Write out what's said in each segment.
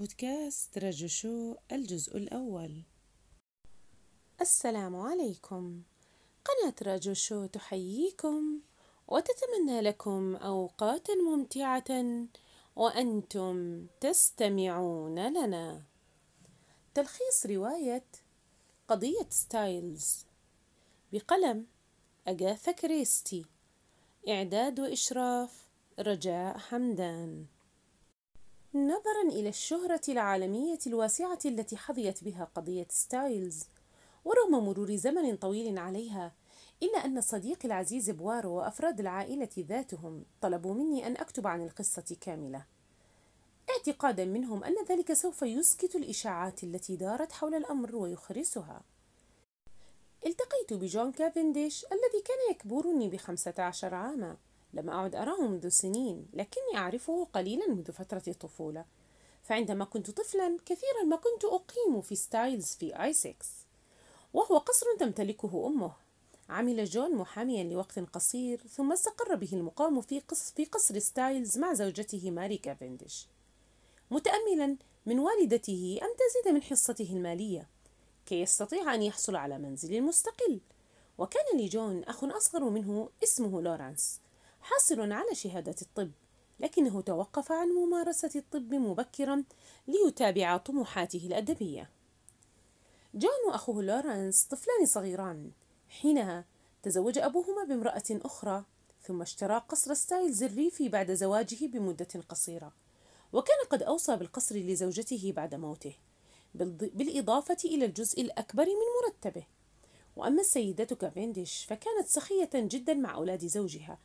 بودكاست رجو شو الجزء الأول. السلام عليكم. قناة رجو شو تحييكم وتتمنى لكم أوقات ممتعة وأنتم تستمعون لنا. تلخيص رواية قضية ستايلز. بقلم أجاثا كريستي. إعداد وإشراف رجاء حمدان. نظرا إلى الشهرة العالمية الواسعة التي حظيت بها قضية ستايلز. ورغم مرور زمن طويل عليها إلا أن صديقي العزيز بوارو وأفراد العائلة ذاتهم طلبوا مني أن أكتب عن القصة كاملة. اعتقادا منهم أن ذلك سوف يسكت الإشاعات التي دارت حول الأمر ويخرسها. التقيت بجون كافنديش الذي كان يكبرني بخمسة عشر عاما. لم أعد أراه منذ سنين لكني أعرفه قليلا منذ فترة الطفولة. فعندما كنت طفلا كثيرا ما كنت أقيم في ستايلز في إيسكس وهو قصر تمتلكه أمه. عمل جون محاميا لوقت قصير ثم استقر به المقام في قصر, في قصر ستايلز مع زوجته ماري كافنديش. متأملا من والدته أن تزيد من حصته المالية كي يستطيع أن يحصل على منزل مستقل. وكان لجون أخ أصغر منه اسمه لورانس. حاصل على شهادة الطب لكنه توقف عن ممارسة الطب مبكرا ليتابع طموحاته الأدبية. جون وأخوه لورانس طفلان صغيران. حينها تزوج أبوهما بامرأة أخرى ثم اشترى قصر ستايلز الريفي بعد زواجه بمدة قصيرة. وكان قد أوصى بالقصر لزوجته بعد موته بالإضافة إلى الجزء الأكبر من مرتبه. وأما السيدة كافنديش فكانت سخية جدا مع أولاد زوجها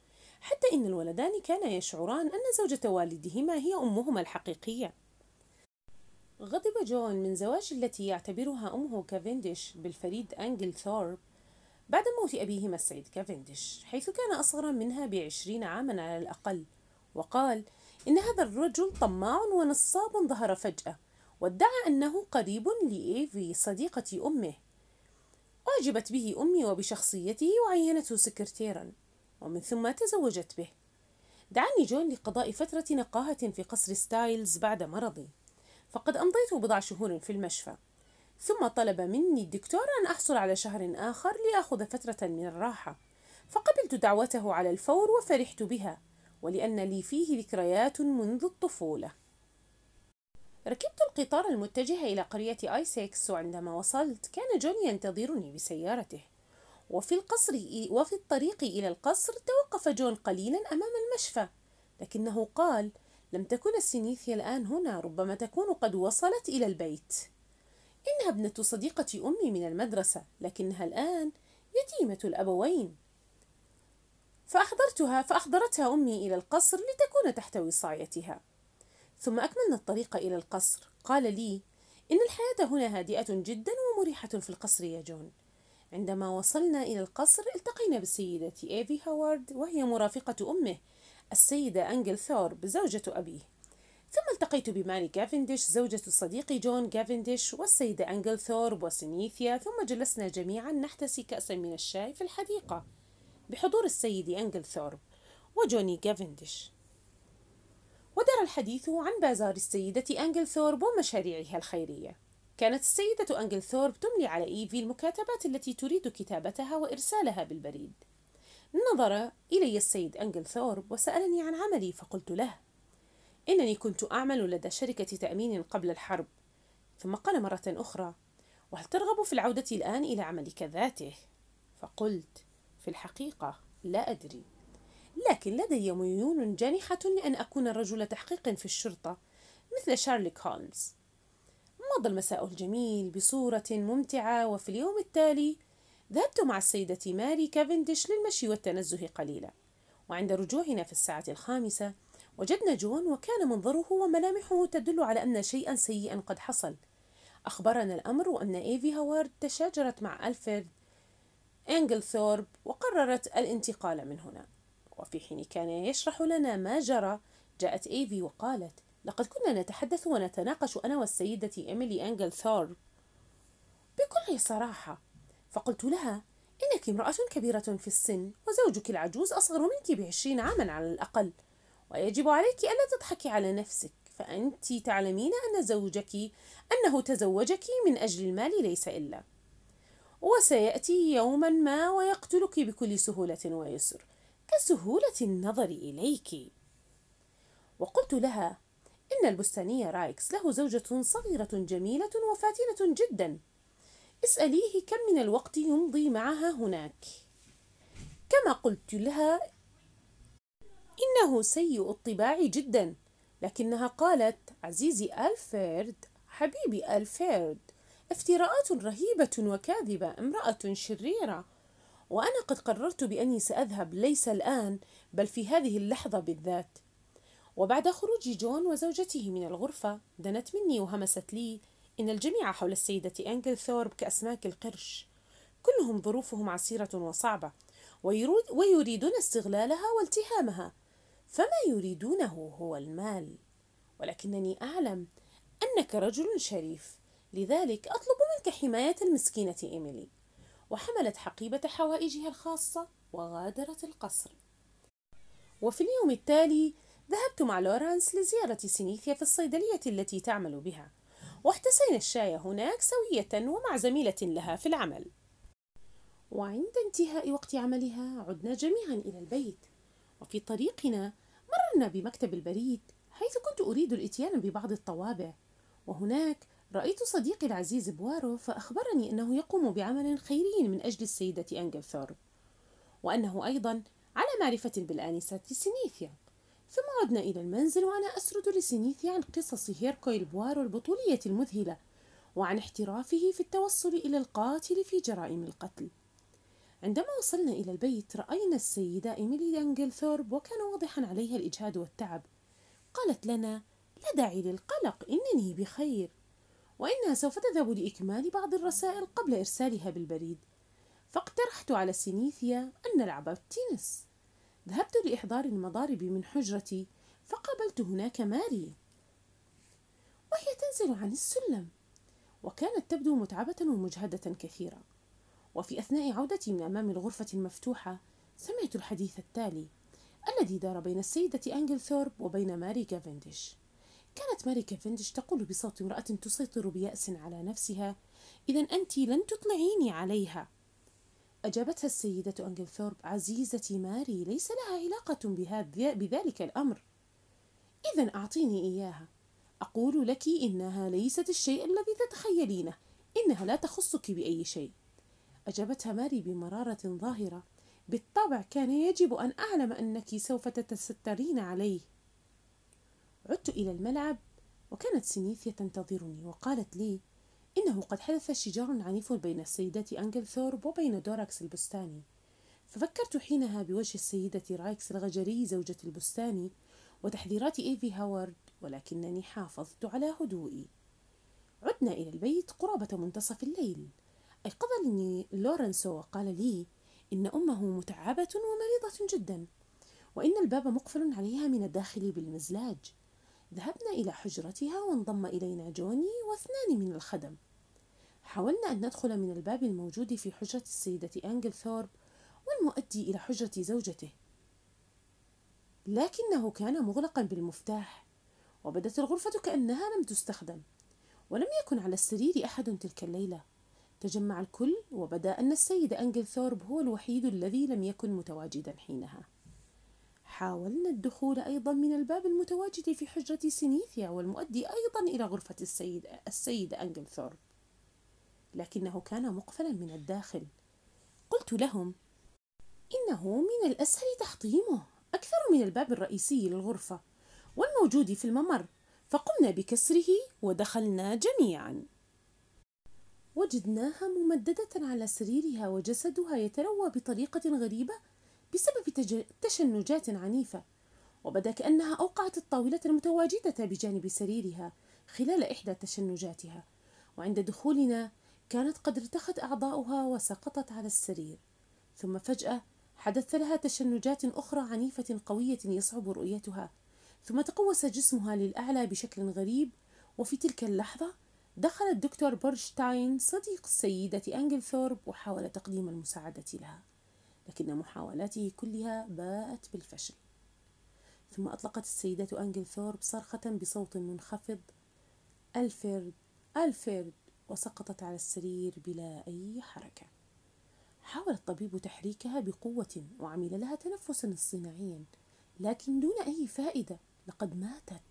حتى إن الولدان كانا يشعران أن زوجة والدهما هي أمهما الحقيقية. غضب جون من زواج التي يعتبرها أمه كافنديش بالفريد أنجل ثورب بعد موت أبيهما السيد كافنديش حيث كان أصغر منها بعشرين عاما على الأقل. وقال إن هذا الرجل طماع ونصاب ظهر فجأة وادعى أنه قريب لإيفي صديقة أمه. أعجبت به أمي وبشخصيته وعينته سكرتيرا. ومن ثم تزوجت به. دعاني جون لقضاء فترة نقاهة في قصر ستايلز بعد مرضي. فقد أمضيت بضع شهور في المشفى. ثم طلب مني الدكتور أن أحصل على شهر آخر لآخذ فترة من الراحة. فقبلت دعوته على الفور وفرحت بها ولأن لي فيه ذكريات منذ الطفولة. ركبت القطار المتجه إلى قرية إيسكس وعندما وصلت كان جون ينتظرني بسيارته. وفي القصر وفي الطريق إلى القصر توقف جون قليلا أمام المشفى لكنه قال لم تكن سينيثيا الآن هنا ربما تكون قد وصلت إلى البيت. إنها ابنة صديقة أمي من المدرسة لكنها الآن يتيمة الأبوين. فأحضرتها فأحضرتها أمي إلى القصر لتكون تحت وصايتها. ثم أكملنا الطريق إلى القصر. قال لي إن الحياة هنا هادئة جدا ومريحة في القصر يا جون. عندما وصلنا إلى القصر التقينا بالسيدة إيفي هاورد وهي مرافقة أمه السيدة أنجل ثورب زوجة أبيه. ثم التقيت بماري كافنديش زوجة الصديق جون كافنديش والسيدة أنجل ثورب وسينيثيا ثم جلسنا جميعا نحتسي كأسا من الشاي في الحديقة بحضور السيد أنجل ثورب وجوني جافنديش ودار الحديث عن بازار السيدة أنجل ثورب ومشاريعها الخيرية. كانت السيدة أنجل ثورب تملي على إيفي المكاتبات التي تريد كتابتها وإرسالها بالبريد. نظر إلي السيد أنجل ثورب وسألني عن عملي فقلت له إنني كنت أعمل لدى شركة تأمين قبل الحرب. ثم قال مرة أخرى وهل ترغب في العودة الآن إلى عملك ذاته؟ فقلت في الحقيقة لا أدري. لكن لدي ميول جانحة لأن أكون رجل تحقيق في الشرطة مثل شارلوك هولمز. مضى المساء الجميل بصورة ممتعة وفي اليوم التالي ذهبت مع السيدة ماري كافنديش للمشي والتنزه قليلا. وعند رجوعنا في الساعة الخامسة وجدنا جون وكان منظره وملامحه تدل على أن شيئا سيئا قد حصل. أخبرنا الأمر أن إيفي هوارد تشاجرت مع ألفريد إنجلثورب وقررت الانتقال من هنا. وفي حين كان يشرح لنا ما جرى جاءت إيفي وقالت لقد كنا نتحدث ونتناقش أنا والسيدة إيميلي أنجل ثورب. بكل صراحة فقلت لها إنك امرأة كبيرة في السن وزوجك العجوز أصغر منك بعشرين عاما على الأقل. ويجب عليك ألا تضحكي على نفسك فأنت تعلمين أن زوجك أنه تزوجك من أجل المال ليس إلا. وسيأتي يوما ما ويقتلك بكل سهولة ويسر كسهولة النظر إليك. وقلت لها إن البستاني رايكس له زوجة صغيرة جميلة وفاتنة جدا. اسأليه كم من الوقت يمضي معها هناك. كما قلت لها إنه سيء الطباع جدا. لكنها قالت عزيزي ألفرد حبيبي ألفرد افتراءات رهيبة وكاذبة امرأة شريرة. وأنا قد قررت بأني سأذهب ليس الآن بل في هذه اللحظة بالذات. وبعد خروج جون وزوجته من الغرفة دنت مني وهمست لي إن الجميع حول السيدة أنجل ثورب كأسماك القرش. كلهم ظروفهم عسيرة وصعبة ويريدون استغلالها والتهامها. فما يريدونه هو المال. ولكنني أعلم أنك رجل شريف لذلك أطلب منك حماية المسكينة إيميلي. وحملت حقيبة حوائجها الخاصة وغادرت القصر. وفي اليوم التالي ذهبت مع لورانس لزيارة سينيثيا في الصيدلية التي تعمل بها واحتسينا الشاي هناك سوية ومع زميلة لها في العمل. وعند انتهاء وقت عملها عدنا جميعا إلى البيت. وفي طريقنا مررنا بمكتب البريد حيث كنت أريد الإتيان ببعض الطوابع. وهناك رأيت صديقي العزيز بوارو فأخبرني أنه يقوم بعمل خيري من أجل السيدة أنجل ثورب وأنه أيضا على معرفة بالآنسة سينيثيا. ثم عدنا إلى المنزل وأنا أسرد لسينيثيا عن قصص هيركويل بوارو البطولية المذهلة وعن احترافه في التوصل إلى القاتل في جرائم القتل. عندما وصلنا إلى البيت رأينا السيدة إيميلي أنجل ثورب وكان واضحا عليها الإجهاد والتعب. قالت لنا لا داعي للقلق إنني بخير. وإنها سوف تذهب لإكمال بعض الرسائل قبل إرسالها بالبريد. فاقترحت على سينيثيا أن نلعب التنس ذهبت لإحضار المضارب من حجرتي فقابلت هناك ماري وهي تنزل عن السلم وكانت تبدو متعبة ومجهدة كثيرا وفي أثناء عودتي من أمام الغرفة المفتوحة سمعت الحديث التالي الذي دار بين السيدة أنجل ثورب وبين ماري كافنديش. كانت ماري كافنديش تقول بصوت امرأة تسيطر بيأس على نفسها إذا أنت لن تطلعيني عليها. أجابتها السيدة أنجل ثورب عزيزتي ماري ليس لها علاقة بذلك الأمر. إذا أعطيني إياها. أقول لك إنها ليست الشيء الذي تتخيلينه إنها لا تخصك بأي شيء. أجابتها ماري بمرارة ظاهرة. بالطبع كان يجب أن أعلم أنك سوف تتسترين عليه. عدت إلى الملعب وكانت سينيثيا تنتظرني وقالت لي إنه قد حدث شجار عنيف بين السيدة أنجل ثورب وبين دوراكس البستاني. ففكرت حينها بوجه السيدة رايكس الغجري زوجة البستاني وتحذيرات إيفي هاورد ولكنني حافظت على هدوئي. عدنا إلى البيت قرابة منتصف الليل. أيقظني لورانس وقال لي إن أمه متعبة ومريضة جدا وإن الباب مقفل عليها من الداخل بالمزلاج. ذهبنا إلى حجرتها وانضم إلينا جون واثنان من الخدم. حاولنا أن ندخل من الباب الموجود في حجرة السيدة أنجل ثورب والمؤدي إلى حجرة زوجته. لكنه كان مغلقا بالمفتاح وبدت الغرفة كأنها لم تستخدم ولم يكن على السرير أحد تلك الليلة. تجمع الكل وبدأ أن السيد أنجل ثورب هو الوحيد الذي لم يكن متواجدا حينها. حاولنا الدخول أيضا من الباب المتواجد في حجرة سينيثيا والمؤدي أيضا إلى غرفة السيد, السيد أنجل ثورب. لكنه كان مقفلا من الداخل. قلت لهم إنه من الأسهل تحطيمه أكثر من الباب الرئيسي للغرفة والموجود في الممر فقمنا بكسره ودخلنا جميعا. وجدناها ممددة على سريرها وجسدها يتروى بطريقة غريبة بسبب تشنجات عنيفة وبدأ كأنها أوقعت الطاولة المتواجدة بجانب سريرها خلال إحدى تشنجاتها. وعند دخولنا كانت قد ارتخت أعضاؤها وسقطت على السرير. ثم فجأة حدث لها تشنجات أخرى عنيفة قوية يصعب رؤيتها. ثم تقوس جسمها للأعلى بشكل غريب. وفي تلك اللحظة دخل الدكتور بورشتاين صديق السيدة أنجل ثورب وحاول تقديم المساعدة لها. لكن محاولاته كلها باءت بالفشل. ثم أطلقت السيدة أنجلثورب صرخة بصوت منخفض. ألفرد ألفرد. وسقطت على السرير بلا أي حركة. حاول الطبيب تحريكها بقوة وعمل لها تنفسا اصطناعيا لكن دون أي فائدة. لقد ماتت.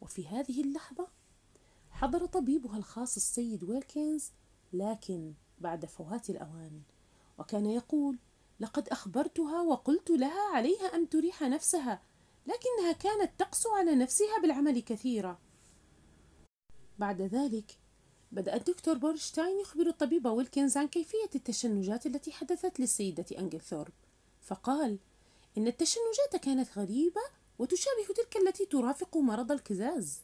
وفي هذه اللحظة حضر طبيبها الخاص السيد ويلكنز لكن بعد فوات الأوان وكان يقول لقد أخبرتها وقلت لها عليها أن تريح نفسها لكنها كانت تقسو على نفسها بالعمل كثيرا. بعد ذلك بدأ الدكتور بورشتاين يخبر الطبيب ويلكنز عن كيفية التشنجات التي حدثت للسيدة أنجلثورب. فقال إن التشنجات كانت غريبة وتشابه تلك التي ترافق مرض الكزاز.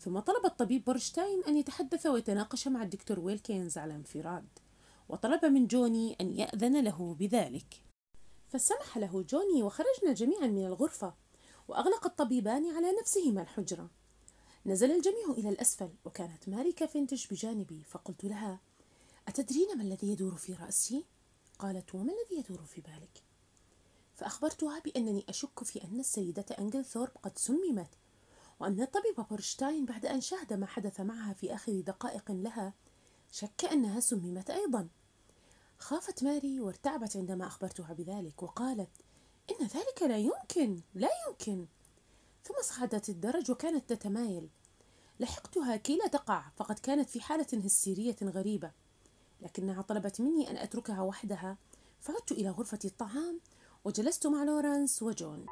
ثم طلب الطبيب بورشتاين أن يتحدث ويتناقش مع الدكتور ويلكنز على انفراد وطلب من جوني أن يأذن له بذلك. فسمح له جوني وخرجنا جميعا من الغرفة وأغلق الطبيبان على نفسهما الحجرة. نزل الجميع إلى الأسفل وكانت ماري كافنتش بجانبي فقلت لها أتدرين ما الذي يدور في رأسي؟ قالت وما الذي يدور في بالك؟ فأخبرتها بأنني أشك في أن السيدة أنجلثورب قد سممت وأن الطبيب بورشتاين بعد أن شاهد ما حدث معها في آخر دقائق لها شك أنها سممت أيضا خافت ماري وارتعبت عندما أخبرتها بذلك وقالت إن ذلك لا يمكن لا يمكن ثم صعدت الدرج وكانت تتمايل. لحقتها كي لا تقع فقد كانت في حالة هستيرية غريبة. لكنها طلبت مني أن أتركها وحدها. فعدت إلى غرفة الطعام وجلست مع لورانس وجون.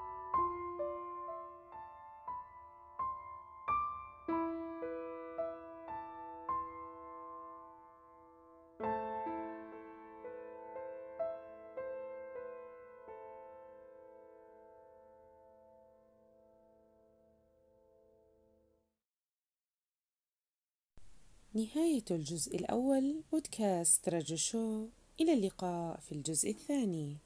نهاية الجزء الأول بودكاست رجو شو. إلى اللقاء في الجزء الثاني.